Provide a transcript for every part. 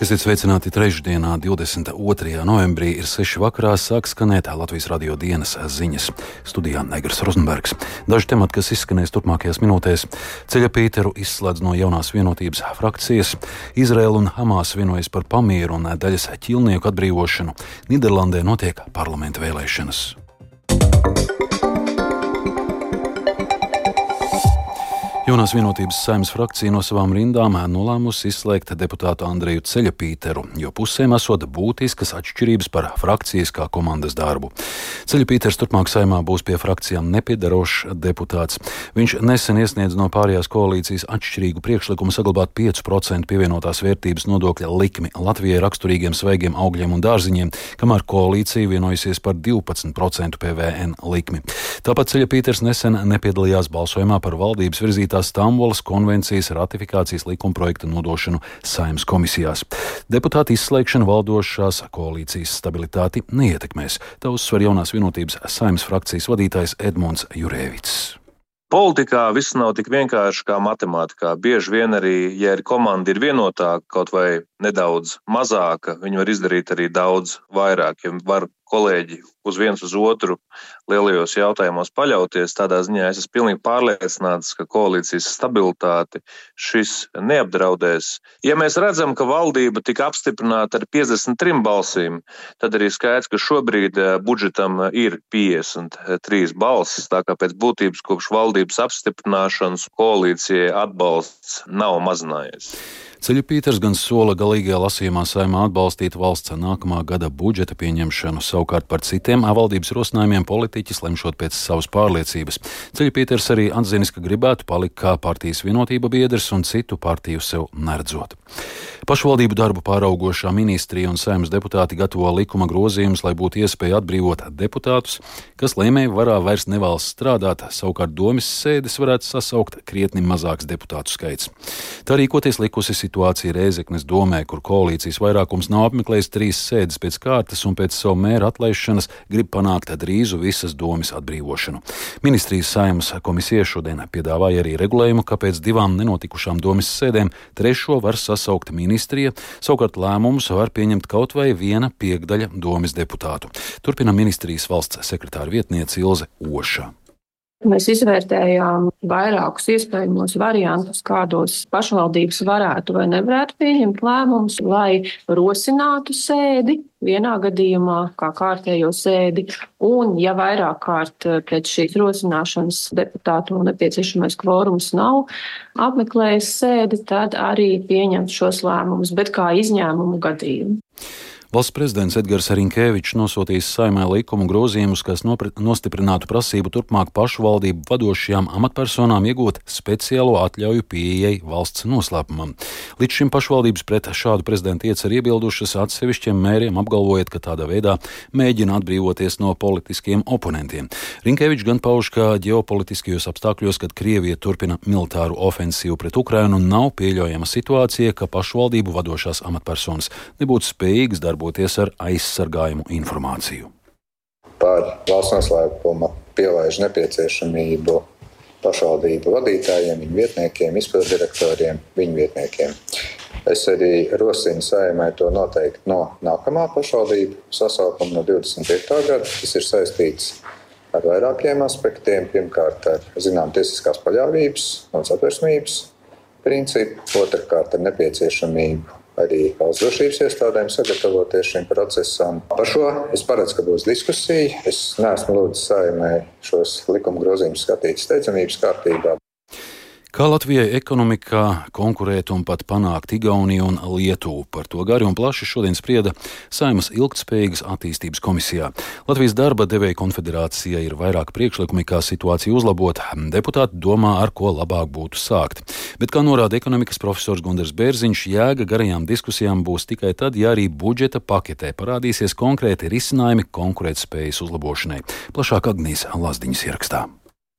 Esiet sveicināti trešdienā, 22. novembrī, ir 6. vakarā, sāk skanēt Latvijas radio dienas ziņas. Studijā Negras Rozenbergs. Daži temati, kas izskanēs turpmākajās minūtēs - ceļa Pīteru izslēdz no jaunās vienotības frakcijas, Izraela un Hamas vienojas par pamieru un daļas ķilnieku atbrīvošanu, Nīderlandē notiek parlamenta vēlēšanas. Jaunās vienotības saimnes frakcija no savām rindām nolēmusi izslēgt deputātu Andreju Ceļapīteru, jo pusēm esot būtiskas atšķirības par frakcijas kā komandas darbu. Ceļapīters turpmāk saimā būs pie frakcijām nepiedarošs deputāts. Viņš nesen iesniedz no pārējās koalīcijas atšķirīgu priekšlikumu saglabāt 5% pievienotās vērtības nodokļa likmi Latvijai raksturīgiem svaigiem augļiem un dārziņiem, kamēr koalīcija vienojusies par 12% PVN likmi. Tāpat Ceļapīters nesen nepiedalījās balsojumā par valdības virzītā pieņemtā Stambulas konvencijas ratifikācijas likumprojekta nodošanu saimnes komisijās. Deputāti izslēgšana valdošās koalīcijas stabilitāti neietekmēs. Tā uzsver jaunās vienotības saimnes frakcijas vadītājs Edmunds Jurēvits. Politikā viss nav tik vienkārši kā matemātikā. Bieži vien arī, ja ir komanda ir vienotāka, kaut vai nedaudz mazāka, viņi var izdarīt arī daudz vairāk. Ja var kolēģi uz viens uz otru lielajos jautājumos paļauties. Tādā ziņā es esmu pilnīgi pārliecināts, ka koalīcijas stabilitāti šis neapdraudēs. Ja mēs redzam, ka valdība tika apstiprināta ar 53 balsīm, tad arī skaidrs, ka šobrīd eh, budžetam ir 53 balsis. Tā kā pēc būtības kopš valdības apstiprināšanas koalīcijai atbalsts nav mazinājies. Ceļu Pīters gan sola galīgajā lasījumā saimā atbalstīt valsts nākamā gada budžeta pieņemšanu, savukārt par citiem valdības rosinājumiem politiķis lemšot pēc savas pārliecības. Ceļu Pīters arī atzinis, ka gribētu palikt kā partijas vienotība biedrs un citu partiju sev neredzot. Pašvaldību darbu pāraugošā ministrija un saimnes deputāti gatavo likuma grozījumus, lai būtu iespēja atbrīvot deputātus, kas lēmēju varā vairs nevēlas strādāt, savukārt domas sēdes varētu sasaukt krietni mazāks deputātu skaits. Tā rīkoties likusi situācija Rēzeknes domē, kur koalīcijas vairākums nav apmeklējis trīs sēdes pēc kārtas un pēc savu mēru atlaišanas grib panākt drīzu visas domas atbrīvošanu. Ministrijas saimnes komisija šodien piedāvāja arī regulējumu, ka pēc divām nenotikušām domas sēdēm trešo var sasaukt ministrija, savukārt lēmumus var pieņemt kaut vai viena piekdaļa domas deputātu. Turpina ministrijas valsts sekretāra vietniece Ilze Oša. Mēs izvērtējām vairākus iespējamos variantus, kādos pašvaldības varētu vai nevarētu pieņemt lēmumus, lai rosinātu sēdi vienā gadījumā, kā kārtējo sēdi, un, ja vairāk kārt pēc šīs rosināšanas deputātu nepieciešamais kvorums nav apmeklējis sēdi, tad arī pieņemt šos lēmumus, bet kā izņēmumu gadījumu. Valsts prezidents Edgars Rinkēvičs nosūtīs saimē likumu grozījumus, kas nostiprinātu prasību turpmāk pašvaldību vadošajām amatpersonām iegūt speciālo atļauju pieejai valsts noslēpumam. Līdz šim pašvaldības pret šādu prezidenta ieceru iebildušas atsevišķiem mēriem, apgalvojot, ka tādā veidā mēģina atbrīvoties no politiskiem oponentiem. Rinkēvičs gan pauž, ka ģeopolitiskajos apstākļos, kad Krievija turpina militāru ofensīvu pret Ukrainu, nav pieļaujama situācija, ka pašvaldību vadošās amatpersonas nebūtu spējīgas darboties darboties ar aizsargājumu informāciju. Par valsts noslēpuma pielaižu nepieciešamību pašvaldību vadītājiem, viņu vietniekiem, izpilddirektoriem, viņu vietniekiem. Es arī rosinu saimai to noteikt no nākamā pašvaldību sasaukuma, no 25. gada. Tas ir saistīts ar vairākiem aspektiem. Pirmkārt, ar zinām tiesiskās paļāvības un satversmības principu, otrkārt, ar nepieciešamību arī valsts drošības iestādēm sagatavoties šim procesam. Par šo es paredzu, ka būs diskusija. Es neesmu lūdzis saimē šos likuma grozījumus skatīt steidzamības kārtībā. Kā Latvijai ekonomikā konkurēt un pat panākt Igauniju un Lietuvu? Par to gari un plaši šodien sprieda Saimas ilgtspējīgas attīstības komisijā. Latvijas darba devēja konfederācija ir vairāk priekšlikumi, kā situāciju uzlabot. Deputāti domā, ar ko labāk būtu sākt. Bet, kā norāda ekonomikas profesors Gundars Bērziņš, jēga garajām diskusijām būs tikai tad, ja arī budžeta paketē parādīsies konkrēti risinājumi konkurētspējas uzlabošanai. Plašāk Agnijas Lazdiņas ierakstā.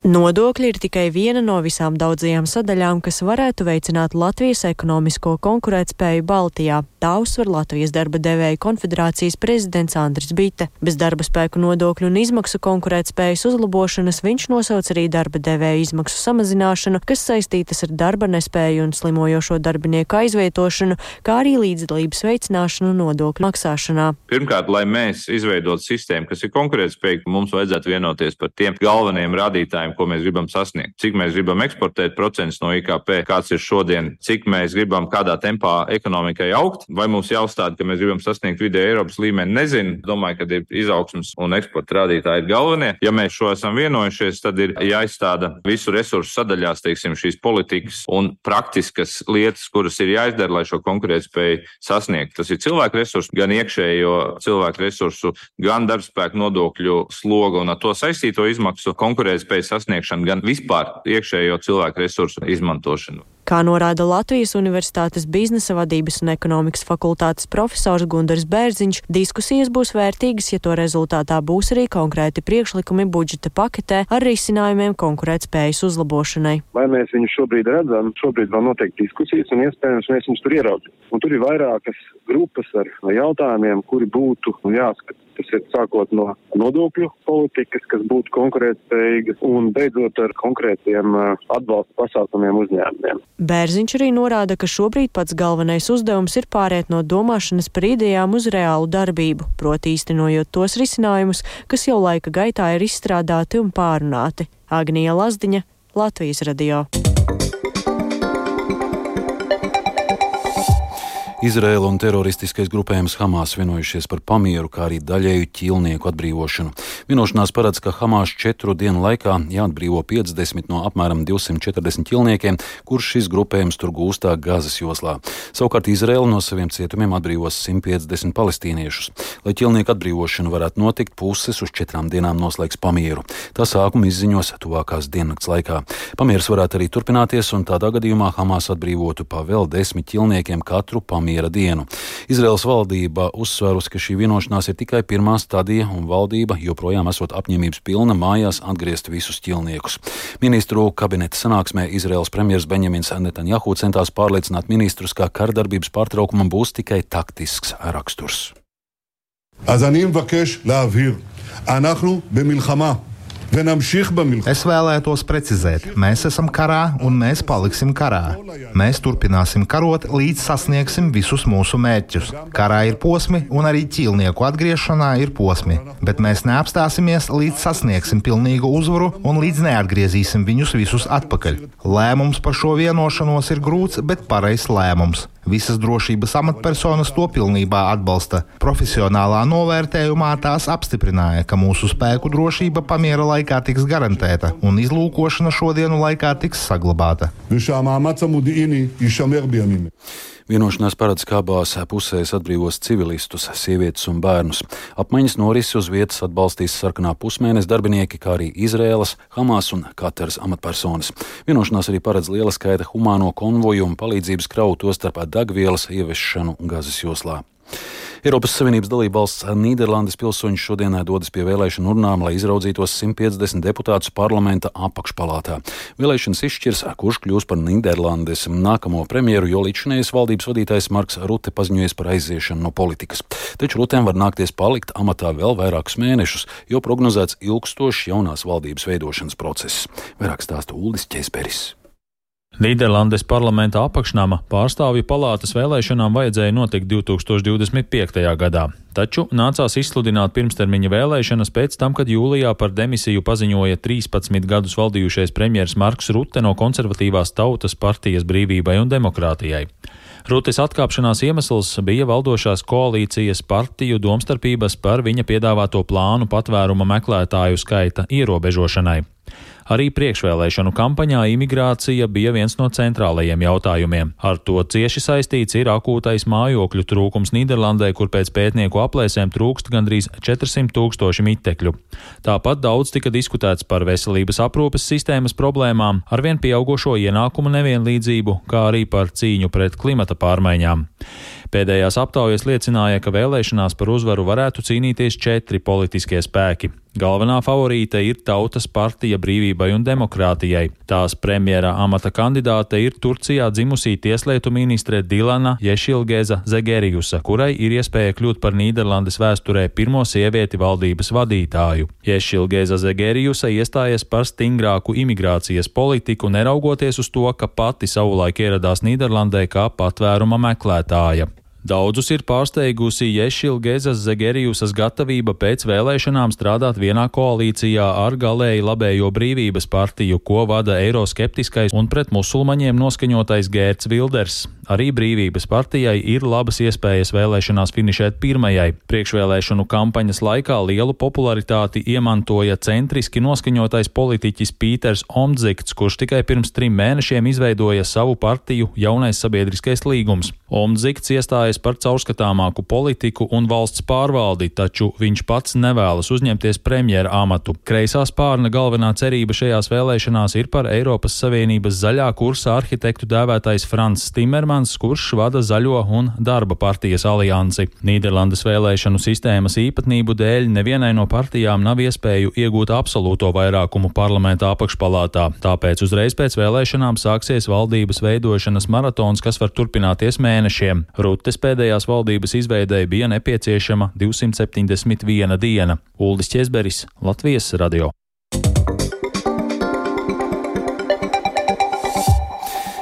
Nodokļi ir tikai viena no visām daudzajām sadaļām, kas varētu veicināt Latvijas ekonomisko konkurētspēju Baltijā. Tā uzsver Latvijas darba devēja konfederācijas prezidents Andris Bite. Bez darba spēku nodokļu un izmaksu konkurētspējas uzlabošanas viņš nosauc arī darba devēja izmaksu samazināšanu, kas saistītas ar darba nespēju un slimojošo darbinieku aizvietošanu, kā arī līdzdalības veicināšanu nodokļu maksāšanā. Pirmkārt, lai mēs izveidotu sistēmu, kas ir konkurētspējīga, mums vajadzētu vienoties par tiem galvenajiem rādītājiem rādītājiem, ko mēs gribam sasniegt. Cik mēs gribam eksportēt procentus no IKP, kāds ir šodien, cik mēs gribam kādā tempā ekonomikai augt, vai mums jāuzstāda, ka mēs gribam sasniegt vidēju Eiropas līmeni. Nezinu, domāju, ka ir izaugsmas un eksporta rādītāji ir galvenie. Ja mēs šo esam vienojušies, tad ir jāizstāda visu resursu sadaļās, teiksim, šīs politikas un praktiskas lietas, kuras ir jāizdara, lai šo konkurētspēju sasniegtu. Tas ir cilvēku resursu, gan iekšējo cilvēku resursu, gan darbspēku nodokļu slogu un ar to saistīto izmaksu konkurētspējas sasniegšanu, gan vispār iekšējo cilvēku resursu izmantošanu. Kā norāda Latvijas Universitātes biznesa vadības un ekonomikas fakultātes profesors Gunārs Bērziņš, diskusijas būs vērtīgas, ja to rezultātā būs arī konkrēti priekšlikumi budžeta paketē ar risinājumiem konkurētspējas uzlabošanai. Vai mēs viņus šobrīd redzam? Šobrīd vēl notiek diskusijas un iespējams mēs viņus tur ieraudzījām. Un tur ir vairākas grupas ar jautājumiem, kuri būtu jāskata. Tas ir sākot no nodokļu politikas, kas būtu konkurētspējīga, un beidzot ar konkrētiem atbalsta pasākumiem uzņēmumiem. Bērziņš arī norāda, ka šobrīd pats galvenais uzdevums ir pāriet no domāšanas par idejām uz reālu darbību, proti īstenojot tos risinājumus, kas jau laika gaitā ir izstrādāti un pārunāti. Agnija Lazdiņa, Latvijas radio. Izraela un teroristiskais grupējums Hamas vienojušies par pamieru, kā arī daļēju ķīlnieku atbrīvošanu. Vienošanās paredz, ka Hamas četru dienu laikā jāatbrīvo 50 no apmēram 240 ķīlniekiem, kurš šis grupējums tur gūstā Gazas joslā. Savukārt Izraela no saviem cietumiem atbrīvos 150 palestīniešus. Lai ķīlnieku atbrīvošana varētu notikt, puses uz četrām dienām noslēgs pamieru. Tā sākumu izziņos tuvākās diennakts laikā. Pamieris varētu arī turpināties, un tādā gadījumā Hamas atbrīvotu pa vēl desmit ķīlniekiem katru pamieru miera dienu. Izraels valdība uzsvērusi, ka šī vienošanās ir tikai pirmā stadija, un valdība joprojām esot apņēmības pilna mājās atgriezt visus ķilniekus. Ministru kabineta sanāksmē Izraels premjers Benjamins Netanjahu centās pārliecināt ministrus, ka kardarbības pārtraukumam būs tikai taktisks raksturs. אז אני מבקש להבהיר, אנחנו במלחמה. Es vēlētos precizēt, mēs esam karā un mēs paliksim karā. Mēs turpināsim karot, līdz sasniegsim visus mūsu mērķus. Karā ir posmi, un arī ķīlnieku atgriešanā ir posmi, bet mēs neapstāsimies, līdz sasniegsim pilnīgu uzvaru un līdz neatgriezīsim viņus visus atpakaļ. Lēmums par šo vienošanos ir grūts, bet pareizs lēmums. Visas drošības amatpersonas to pilnībā atbalsta. Profesionālā novērtējumā tās apstiprināja, ka mūsu spēku drošība pamiera laikā tiks garantēta un izlūkošana šodienu laikā tiks saglabāta. Vienošanās paredz, ka abās pusēs atbrīvos civilistus, sievietes un bērnus. Apmaiņas norisi uz vietas atbalstīs sarkanā pusmēneša darbinieki, kā arī Izraēlas, Hamas un Katars amatpersonas. Vienošanās arī paredz liela skaita humāno konvoju un palīdzības kravu, tostarp degvielas ieviešanu Gazas joslā. Eiropas Savienības dalībvalsts Nīderlandes pilsoņi šodien dodas pie vēlēšanu urnām, lai izraudzītos 150 deputātus parlamenta apakšpalātā. Vēlēšanas izšķirs, kurš kļūs par Nīderlandes nākamo premjeru, jo līdzinējais valdības vadītājs Marks Rute paziņojies par aiziešanu no politikas. Taču Rutēm var nākties palikt amatā vēl vairākus mēnešus, jo prognozēts ilgstošs jaunās valdības veidošanas process. Vairāk stāsta Uldis Česperis. Nīderlandes parlamenta apakšnama pārstāvju palātas vēlēšanām vajadzēja notikt 2025. gadā, taču nācās izsludināt pirmstermiņa vēlēšanas pēc tam, kad jūlijā par demisiju paziņoja 13 gadus valdījušais premjers Marks Rutte no konservatīvās tautas partijas brīvībai un demokrātijai. Rutes atkāpšanās iemesls bija valdošās koalīcijas partiju domstarpības par viņa piedāvāto plānu patvēruma meklētāju skaita ierobežošanai. Arī priekšvēlēšanu kampaņā imigrācija bija viens no centrālajiem jautājumiem. Ar to cieši saistīts ir akūtais mājokļu trūkums Nīderlandē, kur pēc pētnieku aplēsēm trūkst gandrīz 400 tūkstoši mitekļu. Tāpat daudz tika diskutēts par veselības aprūpes sistēmas problēmām, arvien pieaugušo ienākumu nevienlīdzību, kā arī par cīņu pret klimata pārmaiņām. Pēdējās aptaujas liecināja, ka vēlēšanās par uzvaru varētu cīnīties četri politiskie spēki. Galvenā favorīte ir Tautas partija brīvībai un demokrātijai. Tās premjera amata kandidāte ir Turcijā dzimusī tieslietu ministre Dilana Ješilgeza Zegerijusa, kurai ir iespēja kļūt par Nīderlandes vēsturē pirmo sievieti valdības vadītāju. Ješilgeza Zegerijusa iestājas par stingrāku imigrācijas politiku, neraugoties uz to, ka pati savulaik ieradās Nīderlandē kā patvēruma meklētāja. Daudzus ir pārsteigusi Ješilgezas Zegerijusas gatavība pēc vēlēšanām strādāt vienā koalīcijā ar galēji labējo brīvības partiju, ko vada eiroskeptiskais un pret musulmaņiem noskaņotais Gērts Vilders. Arī brīvības partijai ir labas iespējas vēlēšanās finišēt pirmajai. Priekšvēlēšanu kampaņas laikā lielu popularitāti iemantoja centriski noskaņotais politiķis Pīters Omdzikts, kurš tikai pirms trim mēnešiem izveidoja savu partiju Jaunais sabiedriskais līgums. Omdzikts iestāja iestājas par caurskatāmāku politiku un valsts pārvaldi, taču viņš pats nevēlas uzņemties premjera amatu. Kreisā spārna galvenā cerība šajās vēlēšanās ir par Eiropas Savienības zaļā kursa arhitektu dēvētais Frans Timermans, kurš vada zaļo un darba partijas aliansi. Nīderlandes vēlēšanu sistēmas īpatnību dēļ nevienai no partijām nav iespēju iegūt absolūto vairākumu parlamentā apakšpalātā, tāpēc uzreiz pēc vēlēšanām sāksies valdības veidošanas maratons, kas var turpināties mēnešiem. Rutes pēdējās valdības izveidēji bija nepieciešama 271 diena. Uldis Česberis, Latvijas radio.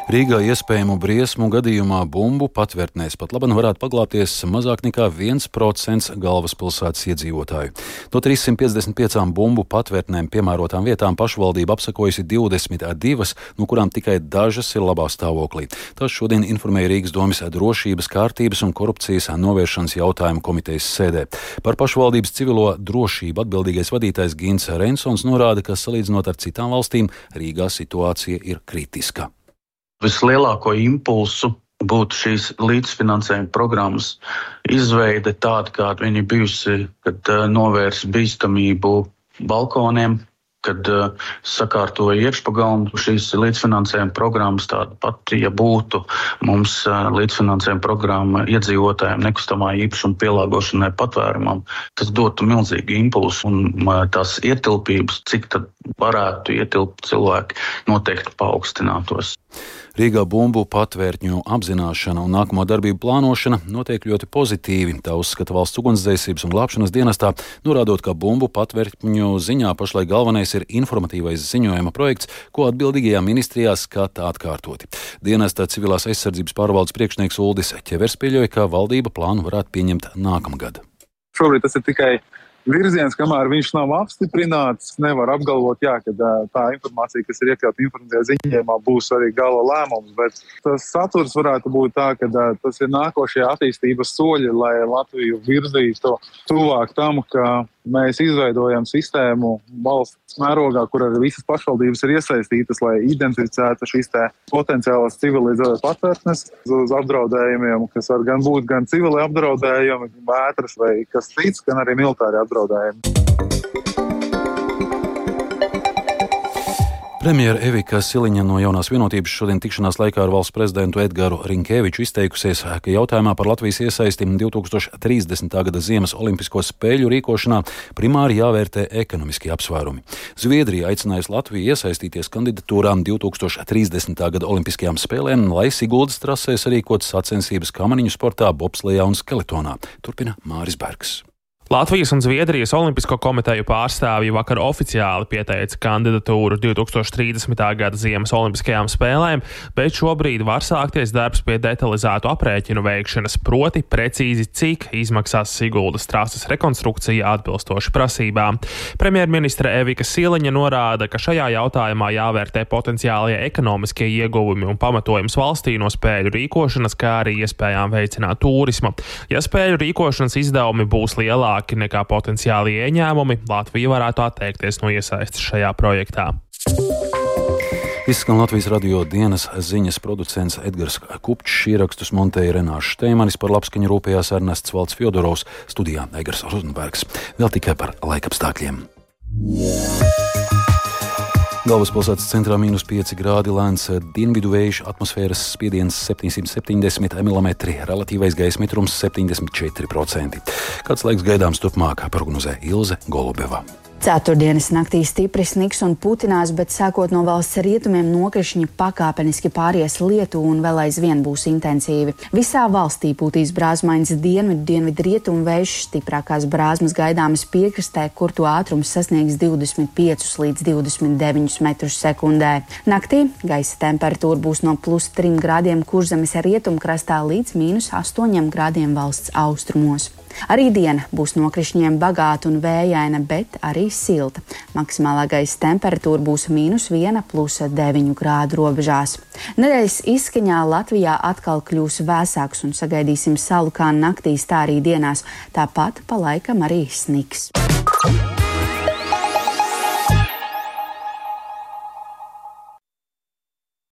Rīgā iespējamu briesmu gadījumā bumbu patvērtnēs pat labi varētu paglāpties mazāk nekā 1% galvaspilsētas iedzīvotāju. No 355 bumbu patvērtnēm piemērotām vietām pašvaldība apsakojusi 22, no kurām tikai dažas ir labā stāvoklī. Tas šodien informēja Rīgas domas drošības, kārtības un korupcijas novēršanas jautājumu komitejas sēdē. Par pašvaldības civilo drošību atbildīgais vadītājs Gins Rensons norāda, ka salīdzinot ar citām valstīm, Rīgā situācija ir kritiska vislielāko impulsu būtu šīs līdzfinansējuma programmas izveide tāda, kāda viņa bijusi, kad uh, novērs bīstamību balkoniem, kad uh, sakārtoja iekšpagalmu šīs līdzfinansējuma programmas. Tāda pati, ja būtu mums uh, līdzfinansējuma programma iedzīvotājiem nekustamā īpašuma pielāgošanai patvērumam, tas dotu milzīgu impulsu un uh, tās ietilpības, cik tad varētu ietilpt cilvēki, noteikti paaugstinātos. Rīgā bumbu patvērtņu apzināšana un nākamo darbību plānošana notiek ļoti pozitīvi. Tā uzskata valsts ugunsdzēsības un glābšanas dienestā, norādot, ka bumbu patvērtņu ziņā pašlaik galvenais ir informatīvais ziņojuma projekts, ko atbildīgajā ministrijā skata atkārtoti. Dienesta civilās aizsardzības pārvaldes priekšnieks Uldis Ķevers pieļauj, ka valdība plānu varētu pieņemt nākamgad. Šobrīd tas ir tikai virziens, kamēr viņš nav apstiprināts, nevar apgalvot, jā, ka tā informācija, kas ir iekļauta informatīvajā ziņojumā, būs arī gala lēmums. Bet tas saturs varētu būt tā, ka tas ir nākošie attīstības soļi, lai Latviju virzītu tuvāk tam, ka mēs izveidojam sistēmu valsts mērogā, kur arī visas pašvaldības ir iesaistītas, lai identificētu šīs potenciālas civilizētas patvērtnes uz apdraudējumiem, kas var gan būt gan civili apdraudējumi, vētras vai kas cits, gan arī militāri apdraudējumi. Premjera Evika Siliņa no jaunās vienotības šodien tikšanās laikā ar valsts prezidentu Edgāru Rinkēviču izteikusies, ka jautājumā par Latvijas iesaistību 2030. gada Ziemas Olimpisko spēļu rīkošanā primāri jāvērtē ekonomiskie apsvērumi. Zviedrija aicinājusi Latviju iesaistīties kandidatūrām 2030. gada Olimpiskajām spēlēm, lai Siguldas trasēs rīkot sacensības kamaniņu sportā, bobslejā un skeletonā. Turpina Māris Bergs. Latvijas un Zviedrijas Olimpisko komiteju pārstāvji vakar oficiāli pieteica kandidatūru 2030. gada Ziemas Olimpiskajām spēlēm, bet šobrīd var sākties darbs pie detalizētu aprēķinu veikšanas, proti precīzi cik izmaksās Siguldas trases rekonstrukcija atbilstoši prasībām. Premjerministra Evika Siliņa norāda, ka šajā jautājumā jāvērtē potenciālie ekonomiskie ieguvumi un pamatojums valstī no spēļu rīkošanas, kā arī iespējām veicināt turismu. Ja spēļu rīkošanas izdevumi būs lielāki, lielāki nekā potenciāli ieņēmumi, Latvija varētu atteikties no iesaistes šajā projektā. Izskan Latvijas radio dienas ziņas producents Edgars Kupčs, ierakstus montēja Renāšu Steimanis, par labskaņu rūpējās Ernests Valds Fjodorovs, studijā Egars Rozenbergs. Vēl tikai par laikapstākļiem. Galvaspilsētas centrā mīnus 5 grādi lēns dienvidu vējš, atmosfēras spiediens 770 mm, relatīvais gaisa mitrums 74%. Kāds laiks gaidāms turpmāk, prognozē Ilze Golubeva. Ceturtdienas naktī stipri sniks un putinās, bet sākot no valsts rietumiem nokrišņi pakāpeniski pāries lietu un vēl aizvien būs intensīvi. Visā valstī pūtīs brāzmaiņas dienvidu, dienvidu rietumu vējš, stiprākās brāzmas gaidāmas piekrastē, kur to ātrums sasniegs 25 līdz 29 metrus sekundē. Naktī gaisa temperatūra būs no plus 3 grādiem kurzemes rietumkrastā līdz mīnus 8 grādiem valsts austrumos. Arī diena būs nokrišņiem bagāta un vējaina, bet arī silta. Maksimālā gaisa temperatūra būs mīnus 1, plus 9 grādu robežās. Nedēļas izskaņā Latvijā atkal kļūs vēsāks un sagaidīsim salu kā naktīs, tā arī dienās. Tāpat pa laikam arī sniks.